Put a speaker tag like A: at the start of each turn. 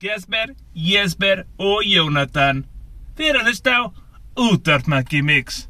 A: Gesper, Jesper og Jónatan. Fyrir að hlusta á Útvartmakki Mix.